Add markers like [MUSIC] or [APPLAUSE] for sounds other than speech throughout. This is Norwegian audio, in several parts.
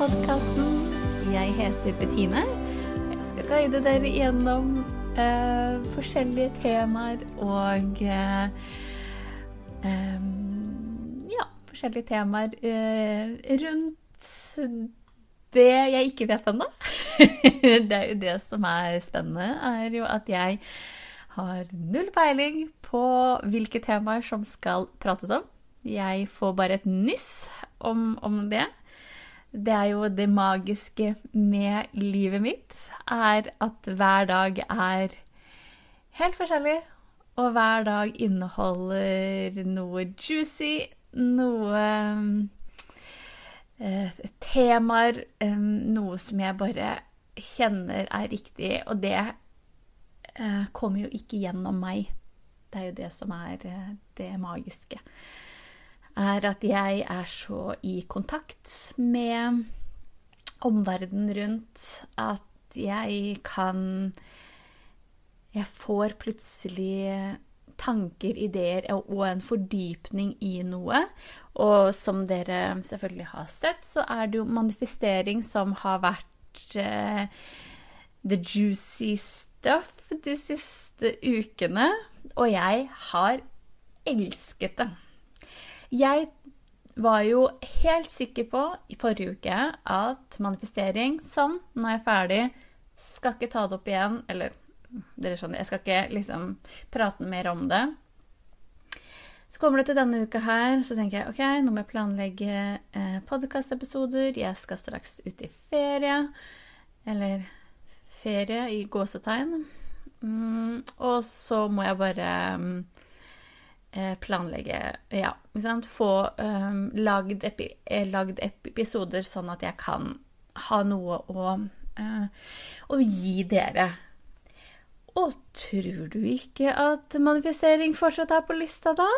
podkasten. Jeg heter Bettine. Jeg skal guide dere gjennom eh, forskjellige temaer og eh, Ja, forskjellige temaer eh, rundt det jeg ikke vet ennå. [LAUGHS] det er jo det som er spennende, er jo at jeg har null peiling på hvilke temaer som skal prates om. Jeg får bare et nyss om, om det. Det er jo det magiske med livet mitt, er at hver dag er helt forskjellig. Og hver dag inneholder noe juicy, noe eh, temaer, eh, noe som jeg bare kjenner er riktig. Og det eh, kommer jo ikke gjennom meg. Det er jo det som er eh, det magiske er at jeg er så i kontakt med omverdenen rundt at jeg kan Jeg får plutselig tanker, ideer og en fordypning i noe. Og som dere selvfølgelig har sett, så er det jo manifestering som har vært uh, the juicy stuff de siste ukene. Og jeg har elsket det. Jeg var jo helt sikker på i forrige uke at manifestering sånn, nå er jeg ferdig, skal ikke ta det opp igjen. Eller dere skjønner, jeg skal ikke liksom prate mer om det. Så kommer det til denne uka her, så tenker jeg ok, nå må jeg planlegge eh, podkastepisoder. Jeg skal straks ut i ferie. Eller ferie i gåsetegn. Mm, og så må jeg bare mm, planlegge Ja, ikke sant. Få um, lagd, epi eh, lagd, episoder sånn at jeg kan ha noe å, uh, å gi dere. Og tror du ikke at manifestering fortsatt er på lista da?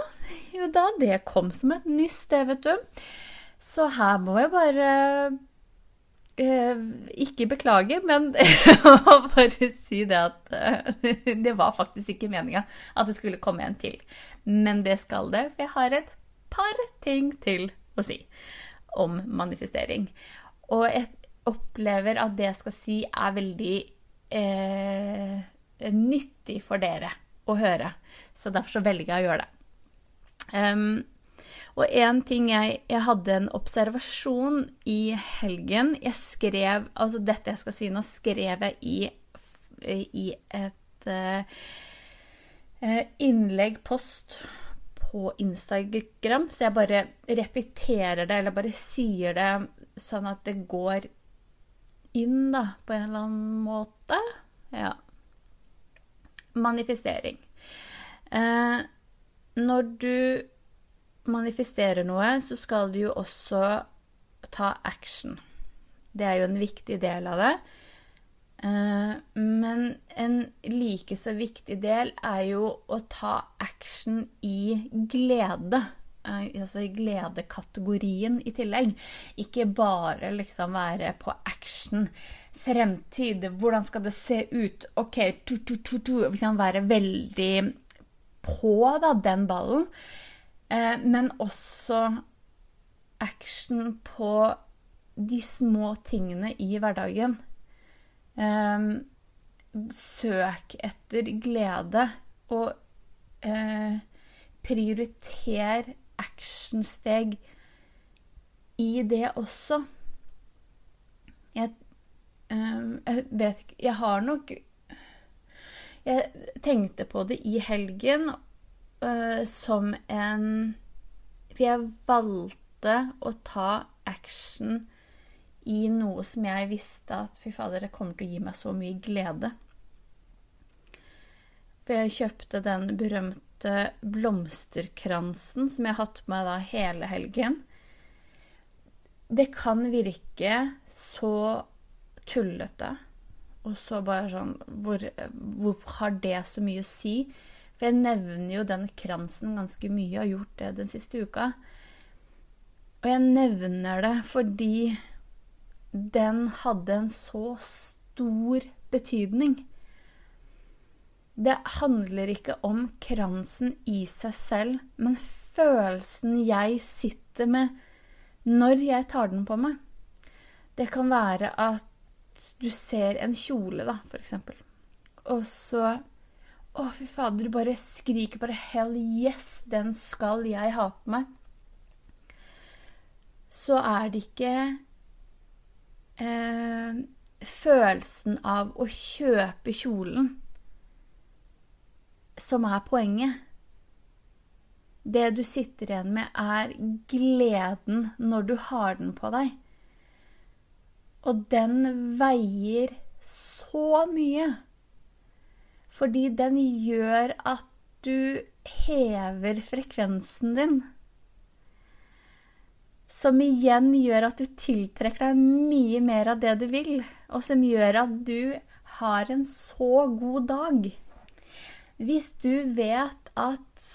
Jo da, det kom som et nyss, det, vet du. Så her må jeg bare Eh, ikke beklage, men [LAUGHS] bare si det at eh, det var faktisk ikke meninga at det skulle komme en til. Men det skal det, for jeg har et par ting til å si om manifestering. Og jeg opplever at det jeg skal si, er veldig eh, nyttig for dere å høre. Så derfor så velger jeg å gjøre det. Um, og en ting jeg, jeg hadde en observasjon i helgen Jeg skrev Altså dette jeg skal si nå, skrev jeg i, i et uh, innlegg, post, på Instagram. Så jeg bare repeterer det, eller bare sier det sånn at det går inn, da, på en eller annen måte. Ja. Manifestering. Uh, når du manifesterer noe, så skal du jo også ta action. Det er jo en viktig del av det. Eh, men en like så viktig del er jo å ta action i glede. Eh, altså i gledekategorien i tillegg. Ikke bare liksom være på action. Fremtid. Hvordan skal det se ut? OK, tu, tu, tu, tu. Være veldig på da, den ballen. Eh, men også action på de små tingene i hverdagen. Eh, søk etter glede, og eh, prioriter actionsteg i det også. Jeg, jeg vet ikke Jeg har nok Jeg tenkte på det i helgen uh, som en For jeg valgte å ta action i noe som jeg visste at fy fader, det kommer til å gi meg så mye glede. For jeg kjøpte den berømte blomsterkransen som jeg har hatt med da hele helgen. Det kan virke så tullete og så bare sånn hvor, Hvorfor har det så mye å si? For jeg nevner jo den kransen ganske mye, og har gjort det den siste uka. Og jeg nevner det fordi den hadde en så stor betydning. Det handler ikke om kransen i seg selv, men følelsen jeg sitter med når jeg tar den på meg. Det kan være at du ser en kjole, da, for eksempel. Og så Å, fy fader, du bare skriker bare 'hell yes, den skal jeg ha på meg'. Så er det ikke eh, følelsen av å kjøpe kjolen som er poenget. Det du sitter igjen med, er gleden når du har den på deg. Og den veier så mye. Fordi den gjør at du hever frekvensen din. Som igjen gjør at du tiltrekker deg mye mer av det du vil. Og som gjør at du har en så god dag. Hvis du vet at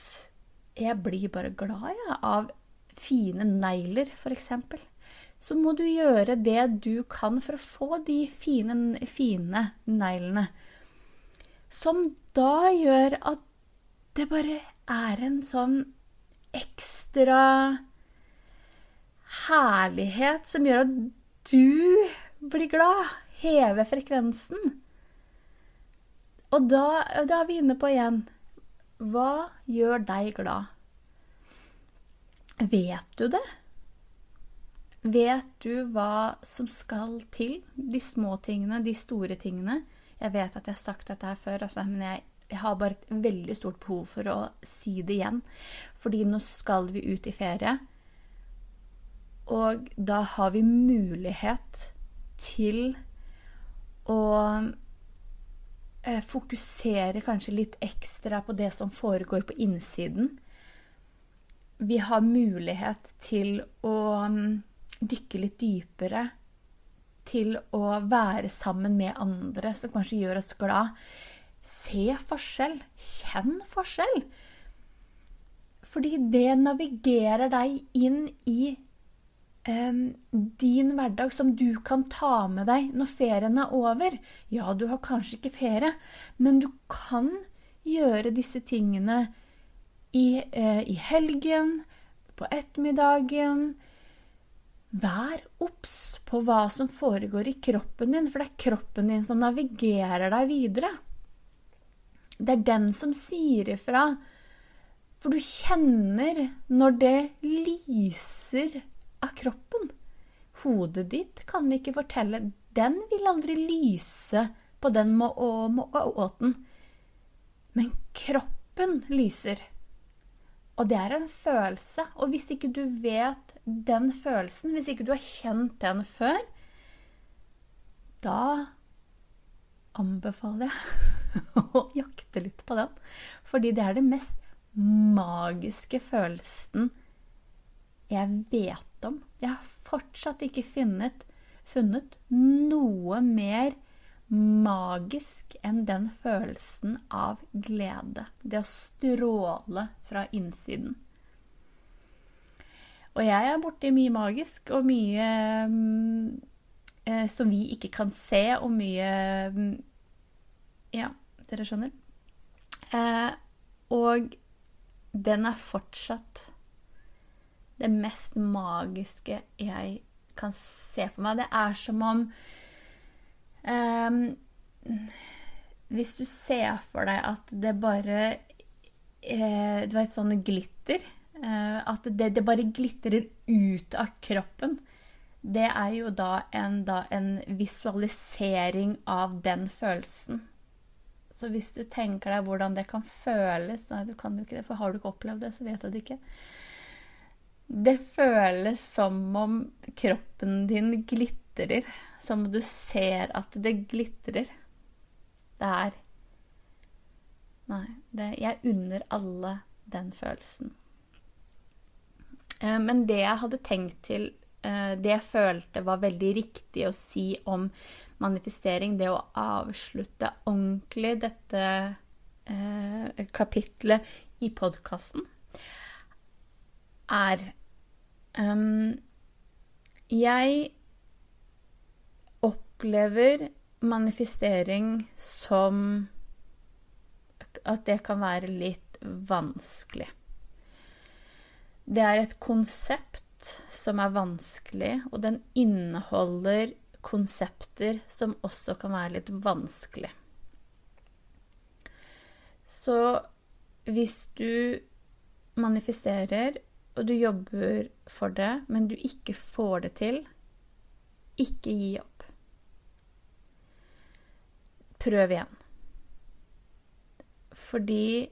jeg blir bare glad ja, av fine negler, f.eks., så må du gjøre det du kan for å få de fine, fine neglene som da gjør at det bare er en sånn ekstra herlighet som gjør at du blir glad. Hever frekvensen. Og da, da, er vi inne på igjen Hva gjør deg glad? Vet du det? Vet du hva som skal til? De små tingene, de store tingene? Jeg vet at jeg har sagt dette her før, altså, men jeg, jeg, har bare et veldig stort behov for å si det igjen. Fordi nå skal vi ut i ferie. Og da har vi mulighet til å eh, fokusere kanskje litt ekstra på det som foregår på innsiden. Vi har mulighet til å um, dykke litt dypere til å være sammen med andre som kanskje gjør oss glad. Se forskjell. Kjenn forskjell. Fordi det navigerer deg inn i um, din hverdag som du kan ta med deg når ferien er over. Ja, du har kanskje ikke ferie, men du kan gjøre disse tingene i, uh, i helgen, på ettermiddagen, Vær obs på hva som foregår i kroppen din, for det er kroppen din som navigerer deg videre. Det er den som sier ifra. For du kjenner når det lyser av kroppen. Hodet ditt kan ikke fortelle. Den vil aldri lyse på den måten. Men kroppen lyser. Og det er en følelse. Og hvis ikke du vet den følelsen, hvis ikke du har kjent den før, da anbefaler jeg [LAUGHS] å jakte litt på den. Fordi det er den mest magiske følelsen jeg vet om. Jeg har fortsatt ikke funnet, funnet noe mer magisk enn den følelsen av glede. Det å stråle fra innsiden. Og jeg er borti mye magisk og mye mm, eh, som vi ikke kan se, og mye mm, Ja, dere skjønner. Eh, og den er fortsatt det mest magiske jeg kan se for meg. Det er som om hvis du ser for deg at det bare eh, Du vet sånn glitter eh, At det, det, bare glitrer ut av kroppen. Det er jo da en, da en, visualisering av den følelsen. Så hvis du tenker deg hvordan det kan føles Nei, du kan jo ikke det, for har du ikke opplevd det, så vet du det ikke. Det føles som om kroppen din glitrer som du ser at det glitrer. Det er Nei, det, jeg unner alle den følelsen. Eh, men det jeg hadde tenkt til, eh, det jeg følte var veldig riktig å si om manifestering, det å avslutte ordentlig dette eh, kapitlet i podkasten, er um, Jeg opplever manifestering som at det kan være litt vanskelig. Det er et konsept som er vanskelig, og den inneholder konsepter som også kan være litt vanskelig. Så hvis du manifesterer, og du jobber for det, men du ikke får det til, ikke gi opp. Prøv igjen. Fordi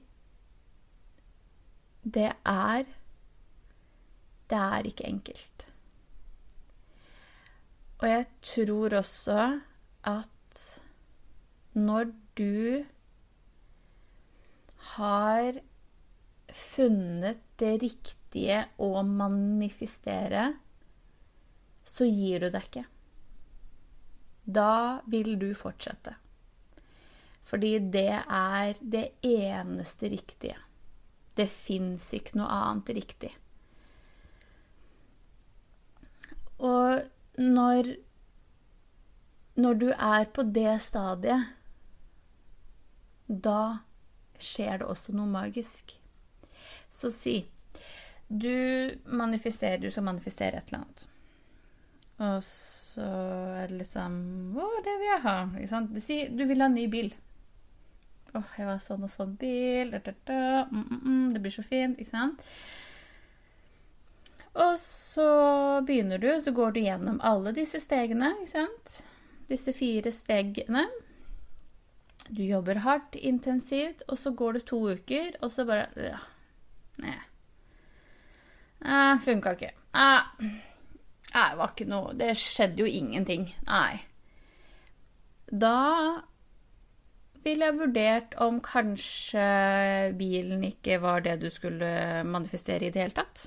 det er Det er ikke enkelt. Og jeg tror også at når du har funnet det riktige å manifestere, så gir du deg ikke. Da vil du fortsette. Fordi det er det eneste riktige. Det fins ikke noe annet riktig. Og når Når du er på det stadiet, da skjer det også noe magisk. Så si du manifesterer, du skal manifestere et eller annet. Og så er det liksom Å, det vil jeg ha. Du vil ha en ny bil. Oh, jeg var sånn og sånn bil. Da, da, da. Mm, mm, mm, det blir så fint, ikke sant? Og så begynner du, så går du gjennom alle disse stegene, ikke sant? Disse fire stegene. Du jobber hardt, intensivt, og så går det to uker, og så bare ja, Nei. Eh, Funka ikke. Eh, det var ikke noe Det skjedde jo ingenting. Nei. Da ville jeg vurdert om kanskje bilen ikke var det du skulle manifestere i det hele tatt.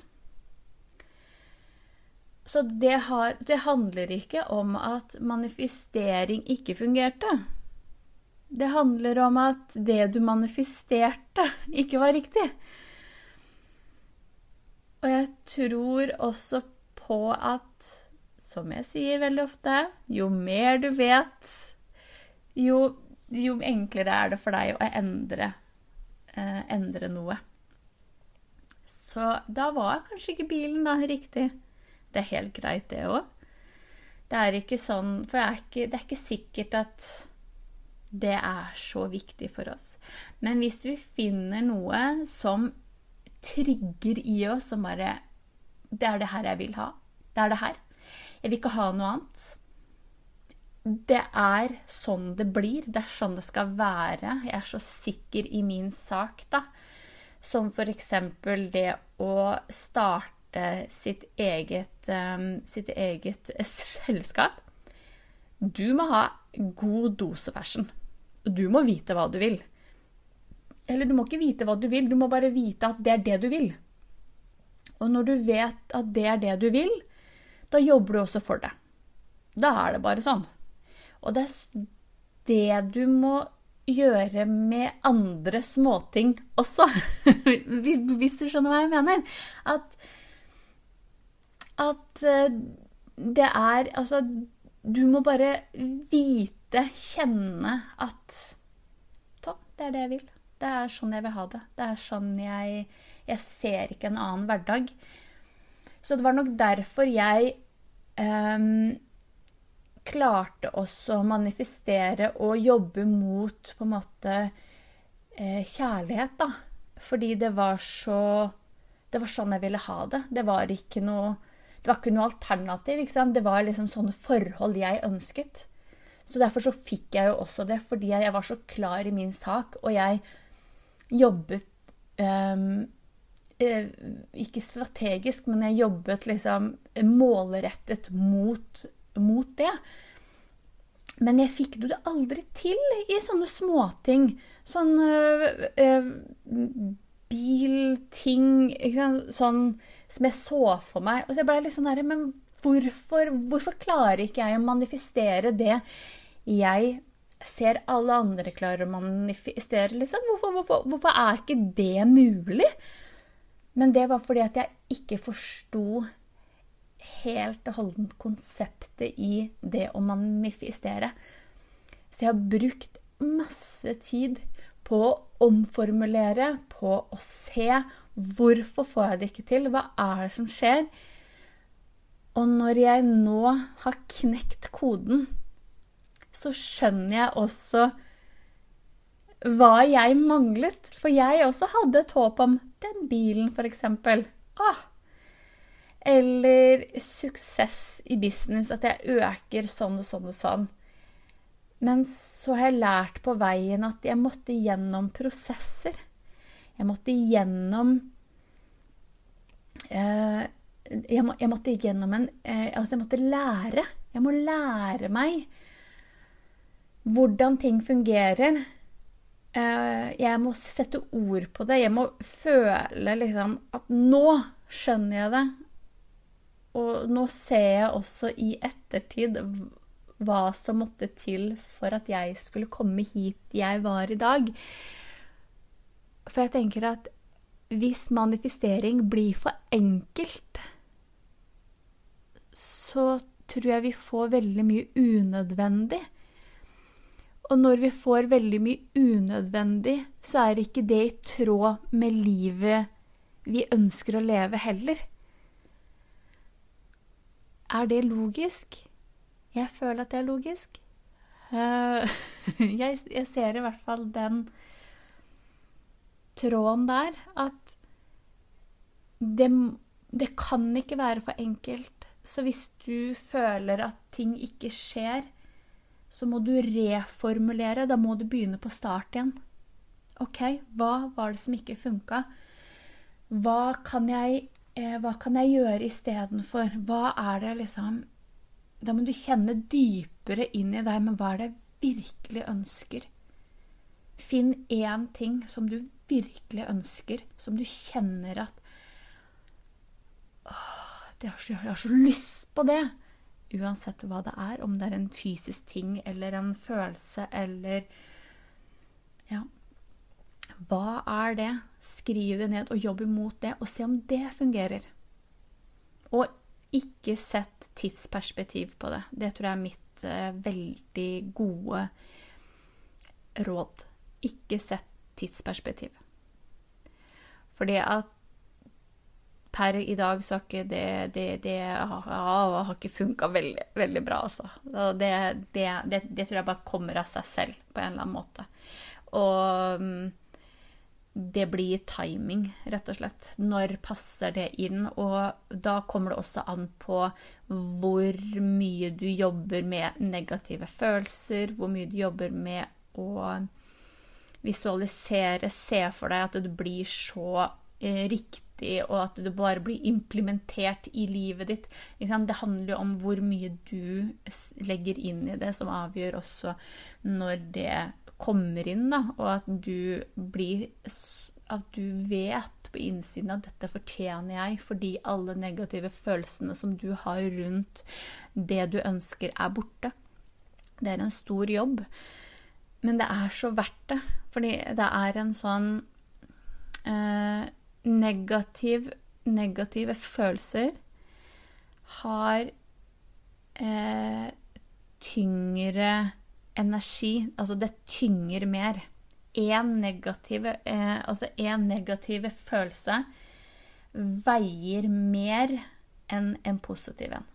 Så det, har, det, handler ikke om at manifestering ikke fungerte. Det handler om at det du manifesterte, ikke var riktig. Og jeg tror også på at, som jeg sier veldig ofte, jo mer du vet, jo, jo enklere er det for deg å endre, eh, endre noe. Så da var kanskje ikke bilen da riktig. Det er helt greit, det òg. Det er ikke sånn For det er ikke, det er ikke sikkert at det er så viktig for oss. Men hvis vi finner noe som trigger i oss, som bare Det er det her jeg vil ha. Det er det her. Jeg vil ikke ha noe annet. Det er sånn det blir. Det er sånn det skal være. Jeg er så sikker i min sak, da. Som eksempel det å starte sitt eget, um, sitt eget [LAUGHS] selskap. Du må ha god dose fashion. Du må vite hva du vil. Eller du må ikke vite hva du vil, du må bare vite at det er det du vil. Og når du vet at det er det du vil, da jobber du også for det. Da er det bare sånn. Og det er det du må gjøre med andre småting også. [LAUGHS] Hvis du skjønner hva jeg mener. At at eh, det er Altså, du må bare vite, kjenne at Sånn, det er det jeg vil. Det er sånn jeg vil ha det. Det er sånn jeg Jeg ser ikke en annen hverdag. Så det var nok derfor jeg um, klarte også å manifestere og jobbe mot på en måte eh, kjærlighet, da. Fordi det var så Det var sånn jeg ville ha det. Det var ikke noe var ikke noe alternativ. Det var liksom sånne forhold jeg ønsket. Så derfor så fikk jeg jo også det, fordi jeg var så klar i min sak, og jeg jobbet um, Ikke strategisk, men jeg jobbet liksom målrettet mot, mot det. Men jeg fikk det aldri til i sånne småting. Sånn øh, øh, bilting, Sånn som jeg så for meg. Og så ble jeg litt sånn herre Men hvorfor, hvorfor klarer ikke jeg å manifestere det jeg ser alle andre klarer å manifestere, liksom? Hvorfor, hvorfor, hvorfor er ikke det mulig? Men det var fordi at jeg ikke forsto helt og holdent konseptet i det å manifestere. Så jeg har brukt masse tid på å omformulere, på å se Hvorfor får jeg det ikke til? Hva er det som skjer? Og når jeg nå har knekt koden, så skjønner jeg også hva jeg manglet. For jeg også hadde et håp om den bilen, f.eks. Ah. Eller suksess i business, at jeg øker sånn og sånn og sånn. Men så har jeg lært på veien at jeg måtte gjennom prosesser. Jeg måtte gjennom eh, jeg, må, jeg, måtte gjennom en eh, Altså, jeg måtte lære. Jeg må lære meg hvordan ting fungerer. Eh, jeg må sette ord på det. Jeg må føle liksom at nå skjønner jeg det. Og nå ser jeg også i ettertid hva som måtte til for at jeg skulle komme hit jeg var i dag. For jeg tenker at hvis manifestering blir for enkelt, så tror jeg vi får veldig mye unødvendig. Og når vi får veldig mye unødvendig, så er ikke det i tråd med livet vi ønsker å leve heller. Er det logisk? Jeg føler at det er logisk. Eh, [LAUGHS] jeg, jeg ser i hvert fall den tråden der at det, det kan ikke være for enkelt. Så hvis du føler at ting ikke skjer, så må du reformulere. Da må du begynne på start igjen. OK, hva var det som ikke funka? Hva kan jeg, hva kan jeg gjøre istedenfor? Hva er det liksom Da må du kjenne dypere inn i deg, men hva er det jeg virkelig ønsker? Finn én ting som du virkelig ønsker, som du kjenner at åh, jeg har så lyst på det. Uansett hva det er, om det er en fysisk ting eller en følelse eller Ja. Hva er det? Skriv det ned og jobb imot det, og se om det fungerer. Og ikke sett tidsperspektiv på det. Det tror jeg er mitt eh, veldig gode råd. Ikke sett tidsperspektiv. Fordi at per i dag så har ikke det Det, det har, har, ikke funka veldig, veldig, bra, altså. Det, det, det, tror jeg bare kommer av seg selv på en eller annen måte. Og mm, det blir timing, rett og slett. Når passer det inn? Og da kommer det også an på hvor mye du jobber med negative følelser, hvor mye du jobber med å visualisere, se for deg at du blir så eh, riktig, og at du bare blir implementert i livet ditt. Det handler jo om hvor mye du legger inn i det, som avgjør også når det kommer inn, da, og at du blir At du vet på innsiden at dette fortjener jeg, fordi alle negative følelsene som du har rundt det du ønsker, er borte. Det er en stor jobb. Men det er så verdt det. Fordi det er en sånn eh, negativ Negative følelser har eh, tyngre energi. Altså det tynger mer. Én negativ, eh, altså en negativ følelse veier mer enn en positiv en.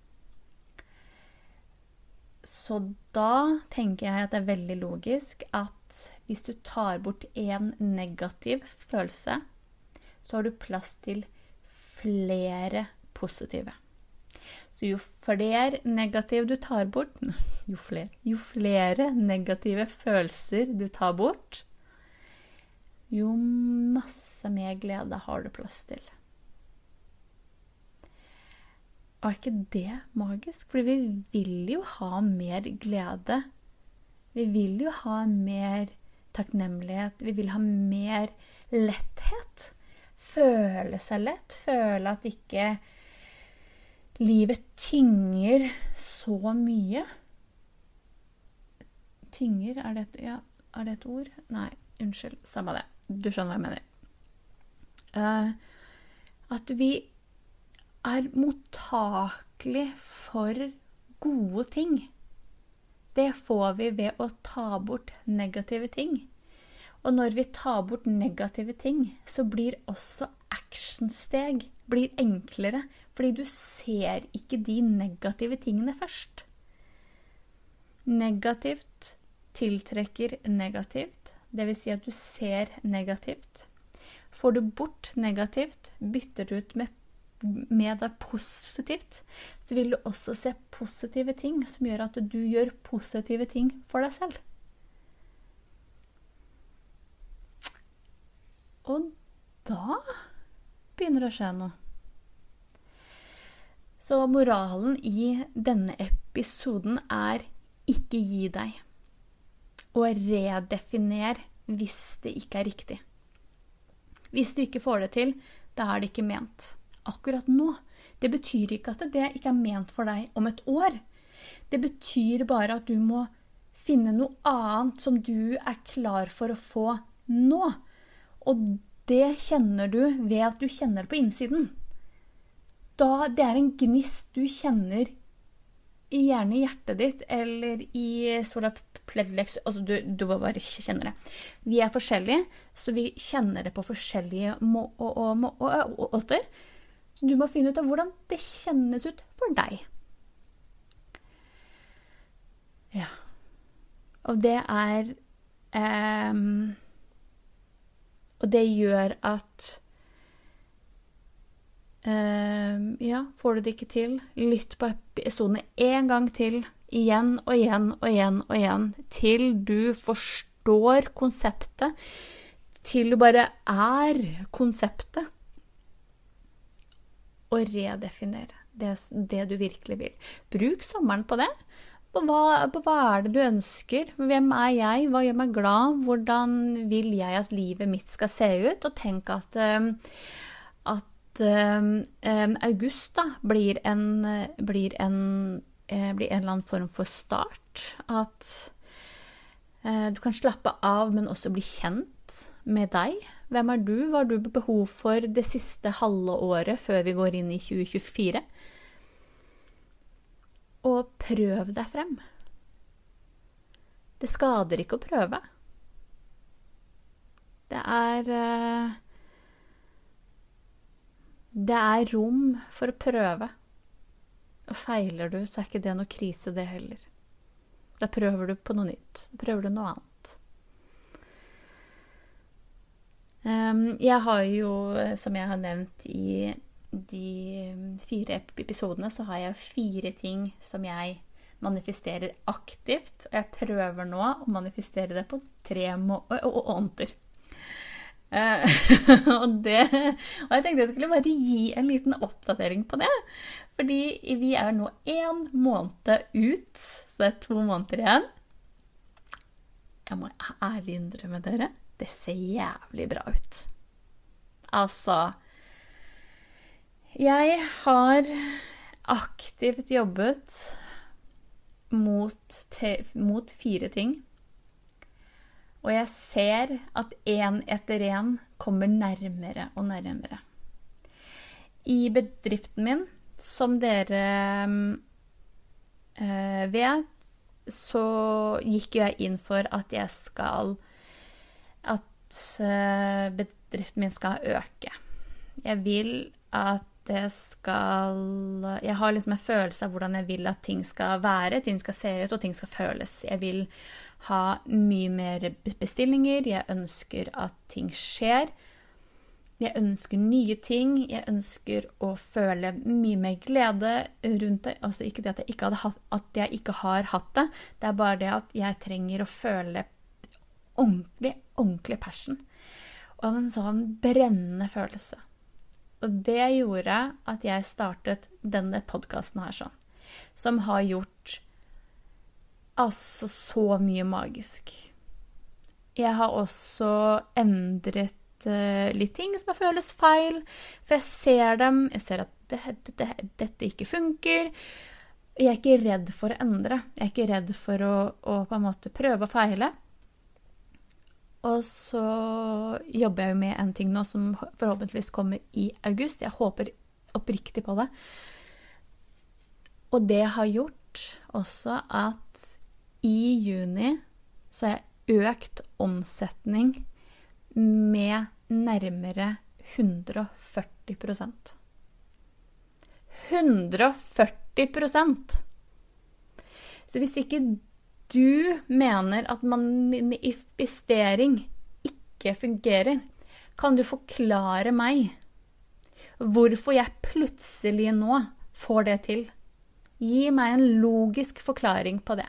Så da tenker jeg at det er veldig logisk at hvis du tar bort én negativ følelse, så har du plass til flere positive. Så jo flere negative du tar bort [LAUGHS] jo flere, jo flere negative følelser du tar bort, jo masse mer glede har du plass til. Og er ikke det magisk? Fordi vi vil jo ha mer glede. Vi vil jo ha mer takknemlighet. Vi vil ha mer letthet. Føle seg lett. Føle at ikke livet tynger så mye. Tynger, er det, et, ja, er det et ord? Nei, unnskyld. Samme det. Du skjønner hva jeg mener. Uh, at vi er mottakelig for gode ting. Det får vi ved å ta bort negative ting. Og når vi tar bort negative ting, så blir også actionsteg blir enklere. Fordi du ser ikke de negative tingene først. Negativt tiltrekker negativt, dvs. Si at du ser negativt. Får du bort negativt, bytter du ut med, med det positivt, så vil du også se positive ting som gjør at du gjør positive ting for deg selv. Og da begynner det å skje noe. Så moralen i denne episoden er ikke gi deg. Og redefiner hvis det ikke er riktig. Hvis du ikke får det til, da er det ikke ment akkurat nå. Det betyr ikke at det ikke er ment for deg om et år. Det betyr bare at du må finne noe annet som du er klar for å få nå. Og det kjenner du ved at du kjenner på innsiden. Da det er en gnist du kjenner gjerne i hjertet ditt eller i sola plexus altså du, du bare kjenne det. Vi er forskjellige, så vi kjenner det på forskjellige måter. Så du må finne ut av hvordan det kjennes ut for deg. Ja. Og det er um, Og det gjør at um, Ja, får du det ikke til, lytt på episodene én gang til. Igjen og igjen og igjen og igjen. Til du forstår konseptet. Til du bare er konseptet. Og redefinere det, det du virkelig vil. Bruk sommeren på det. På hva, på hva, er det du ønsker? Hvem er jeg? Hva gjør meg glad? Hvordan vil jeg at livet mitt skal se ut? Og tenk at, uh, at um, um, august da, blir en, blir, en, uh, blir en eller annen form for start. At uh, du kan slappe av, men også bli kjent med deg. Hvem er du? Hva har du behov for det siste halve året før vi går inn i 2024? og prøv deg frem. Det skader ikke å prøve. Det er eh, Det er rom for å prøve. Og feiler du, så er ikke det noe krise, det heller. Da prøver du på noe nytt. Da prøver du noe annet. Ehm, jeg har jo, som jeg har nevnt i de fire episodene så har jeg fire ting som jeg manifesterer aktivt. Og jeg prøver nå å manifestere det på tre måneder. Uh, [LAUGHS] og, det, og jeg tenkte jeg skulle bare gi en liten oppdatering på det. Fordi vi er nå én måned ut, så det er to måneder igjen. Jeg må ærlig innrømme dere, det ser jævlig bra ut. Altså jeg har aktivt jobbet mot, mot fire ting. Og jeg ser at én etter én kommer nærmere og nærmere. I bedriften min, som dere øh, vet, så gikk jeg inn for at jeg skal At øh, bedriften min skal øke. Jeg vil at det skal Jeg har liksom en følelse av hvordan jeg vil at ting skal være, ting skal se ut, og ting skal føles. Jeg vil ha mye mer bestillinger. Jeg ønsker at ting skjer. Jeg ønsker nye ting. Jeg ønsker å føle mye mer glede rundt det. Altså ikke det at jeg ikke, hatt, at jeg ikke har hatt det, det er bare det at jeg trenger å føle ordentlig, ordentlig passion. Og en sånn brennende følelse. Og det gjorde at jeg startet denne podkasten her sånn. Som har gjort altså så mye magisk. Jeg har også endret uh, litt ting som føles feil. For jeg ser dem, jeg ser at det, det, dette ikke funker. Jeg er ikke redd for å endre. Jeg er ikke redd for å, å på en måte prøve og feile. Og så jobber jeg jo med en ting nå som forhåpentligvis kommer i august. Jeg håper oppriktig på det. Og det har gjort også at i juni så har jeg økt omsetning med nærmere 140% 140% Så hvis ikke du mener at manifestering ikke fungerer, kan du forklare meg hvorfor jeg plutselig nå får det til? Gi meg en logisk forklaring på det.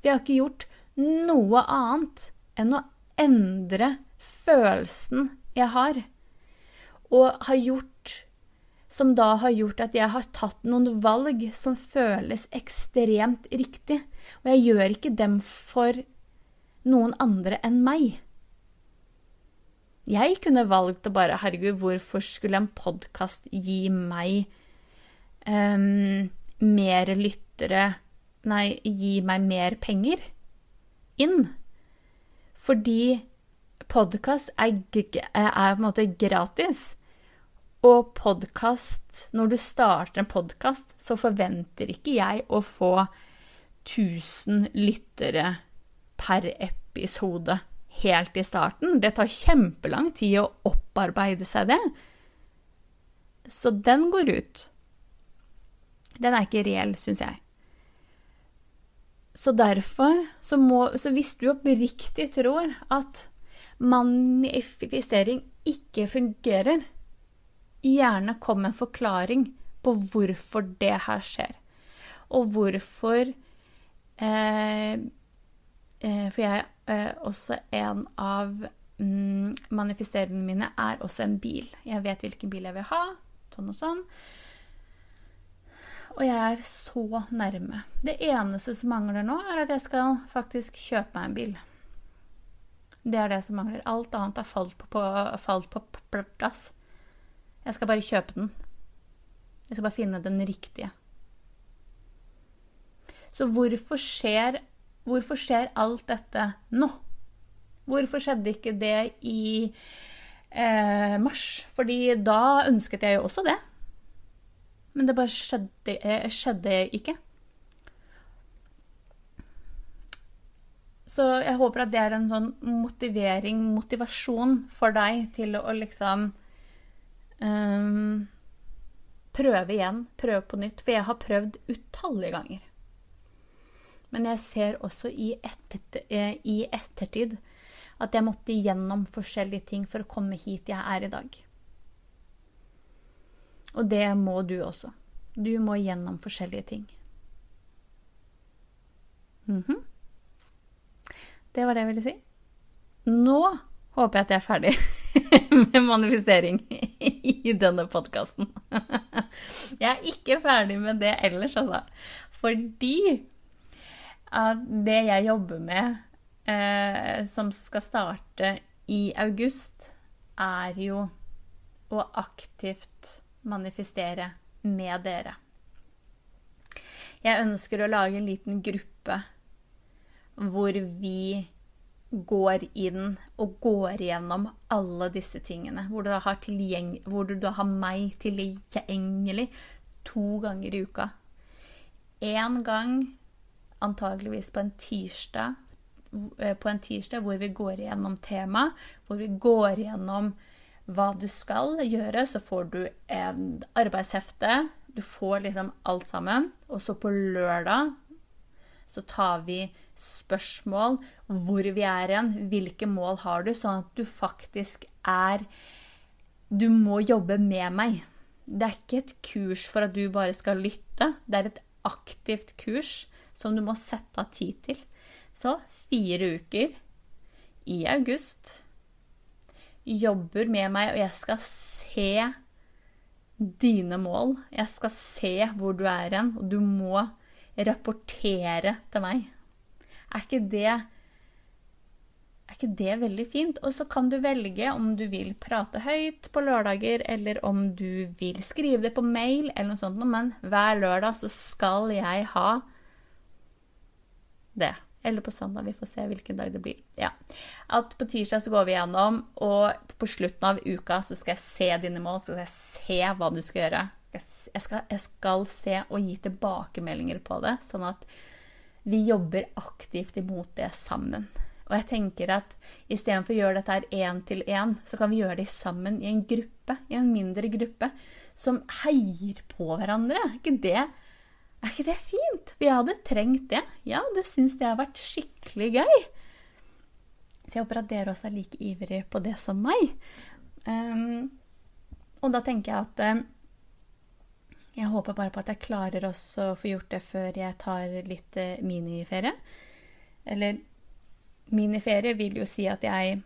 Vi har ikke gjort noe annet enn å endre følelsen jeg har, og har gjort som da har gjort at jeg har tatt noen valg som føles ekstremt riktig. Og jeg gjør ikke dem for noen andre enn meg. Jeg kunne valgt å bare Herregud, hvorfor skulle en podkast gi meg um, mer lyttere Nei, gi meg mer penger inn? Fordi podkast er, er, på en måte gratis. Og podkast Når du starter en podkast, så forventer ikke jeg å få 1000 lyttere per episode helt i starten. Det tar kjempelang tid å opparbeide seg det. Så den går ut. Den er ikke reell, syns jeg. Så derfor så må Så hvis du oppriktig tror at manifestering ikke fungerer, gjerne kom med en forklaring på hvorfor det her skjer. Og hvorfor eh, eh, For jeg eh, også en av mm, manifesteringene mine er også en bil. Jeg vet hvilken bil jeg vil ha, sånn og sånn. Og jeg er så nærme. Det eneste som mangler nå, er at jeg skal faktisk kjøpe meg en bil. Det er det som mangler. Alt annet har falt på, falt på plass. Jeg skal bare kjøpe den. Jeg skal bare finne den riktige. Så hvorfor skjer, hvorfor skjer alt dette nå? Hvorfor skjedde ikke det i eh, mars? Fordi da ønsket jeg jo også det. Men det bare skjedde, eh, skjedde ikke. Så jeg håper at det er en sånn motivering, motivasjon for deg til å liksom Um, prøve igjen, prøve på nytt. For jeg har prøvd utallige ganger. Men jeg ser også i, etter, eh, i ettertid at jeg måtte gjennom forskjellige ting for å komme hit jeg er i dag. Og det må du også. Du må gjennom forskjellige ting. Mm -hmm. Det var det jeg ville si. Nå håper jeg at jeg er ferdig [LAUGHS] med manifestering i denne podkasten. Jeg er ikke ferdig med det ellers, altså. Fordi at det jeg jobber med, eh, som skal starte i august, er jo å aktivt manifestere med dere. Jeg ønsker å lage en liten gruppe hvor vi går inn og går gjennom alle disse tingene. Hvor du da har, hvor du da har meg tilgjengelig to ganger i uka. Én gang antageligvis på en tirsdag eh, på en tirsdag hvor vi går igjennom tema, hvor vi går igjennom hva du skal gjøre. Så får du en arbeidshefte. Du får liksom alt sammen. Og så på lørdag så tar vi spørsmål, hvor vi er hen, hvilke mål har du, sånn at du faktisk er Du må jobbe med meg. Det er ikke et kurs for at du bare skal lytte. Det er et aktivt kurs som du må sette av tid til. Så fire uker i august jobber med meg, og jeg skal se dine mål. Jeg skal se hvor du er hen, og du må rapportere til meg. Er ikke det er ikke det veldig fint? Og så kan du velge om du vil prate høyt på lørdager, eller om du vil skrive det på mail, eller noe sånt. Men hver lørdag så skal jeg ha det. Eller på søndag. Vi får se hvilken dag det blir. Ja. At på tirsdag så går vi gjennom, og på slutten av uka så skal jeg se dine mål, så skal jeg se hva du skal gjøre. Jeg skal, jeg skal se og gi tilbakemeldinger på det, sånn at vi jobber aktivt imot det sammen. Og jeg tenker at istedenfor å gjøre dette her én til én, så kan vi gjøre det sammen i en gruppe, i en mindre gruppe. som heier på hverandre. Er ikke det, er ikke det fint? For jeg hadde trengt det. Ja, det syns jeg har vært skikkelig gøy. Så jeg håper at dere også er like ivrige på det som meg. Um, og da tenker jeg at um, jeg håper bare på at jeg klarer også å få gjort det før jeg tar litt uh, miniferie. Eller miniferie vil jo si at jeg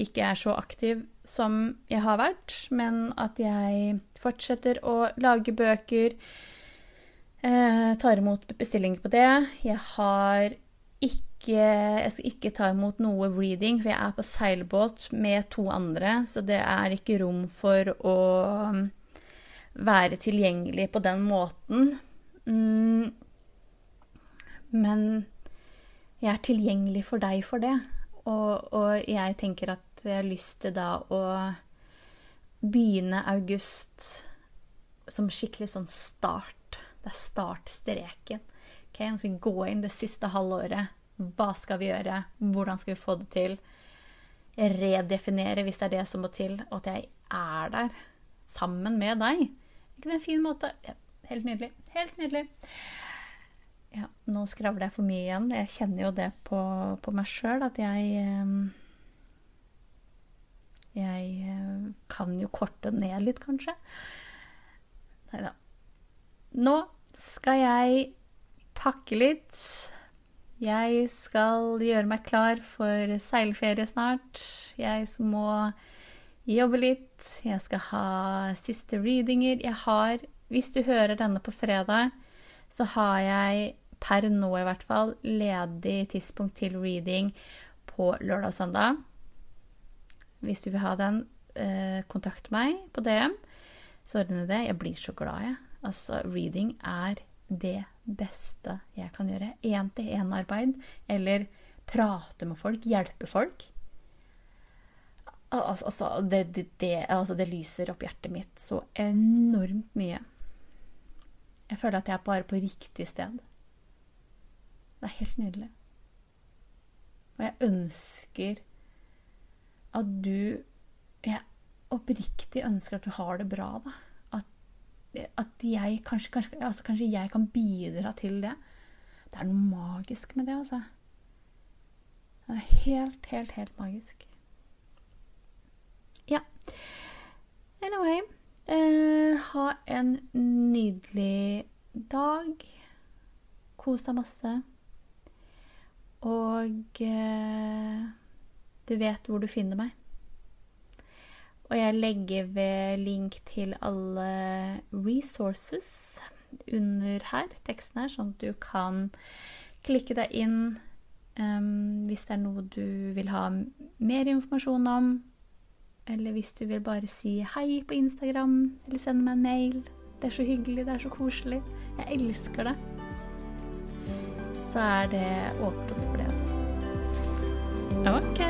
ikke er så aktiv som jeg har vært, men at jeg fortsetter å lage bøker, uh, tar imot bestillinger på det. Jeg har ikke jeg skal ikke ta imot noe reading, for jeg er på seilbåt med to andre, så det er ikke rom for å um, være tilgjengelig på den måten. Mm. Men jeg er tilgjengelig for deg for det. Og, og, jeg tenker at jeg har lyst til da å begynne august som skikkelig sånn start. Det er startstreken. Okay, nå skal vi gå inn det siste halvåret hva skal vi gjøre? Hvordan skal vi få det til? Redefinere, hvis det er det som må til, og at jeg er der sammen med deg. ikke det en fin måte? Helt nydelig. Helt nydelig. Ja, nå skravler jeg for mye igjen. Jeg kjenner jo det på, på meg sjøl, at jeg eh, Jeg eh, kan jo korte ned litt, kanskje. Nei da. Nå skal jeg pakke litt jeg skal gjøre meg klar for seilferie snart. Jeg må jobbe litt. Jeg skal ha siste readinger. Jeg har, hvis du hører denne på fredag, så har jeg per nå i hvert fall ledig tidspunkt til reading på lørdag og søndag. Hvis du vil ha den, eh, kontakt meg på DM, så ordner det. Jeg blir så glad, jeg. Altså, reading er det beste jeg kan gjøre. Én-til-én-arbeid, eller prate med folk, hjelpe folk. Altså, det, det, det, altså, det lyser opp hjertet mitt så enormt mye. Jeg føler at jeg er bare på riktig sted. Det er helt nydelig. Og jeg ønsker at du Jeg oppriktig ønsker at du har det bra, da at jeg kanskje, kanskje, altså kanskje, jeg kan bidra til det. Det er noe magisk med det, altså. Det er helt, helt, helt magisk. Ja. Anyway eh, Ha en nydelig dag. Kos deg masse. Og eh, du vet hvor du finner meg. Og jeg legger ved link til alle resources under her, teksten her, sånn at du kan klikke deg inn um, hvis det er noe du vil ha mer informasjon om. Eller hvis du vil bare si hei på Instagram, eller sende meg en mail. Det er så hyggelig, det er så koselig. Jeg elsker det. Så er det åpent for det, altså. OK.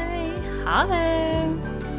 Ha det!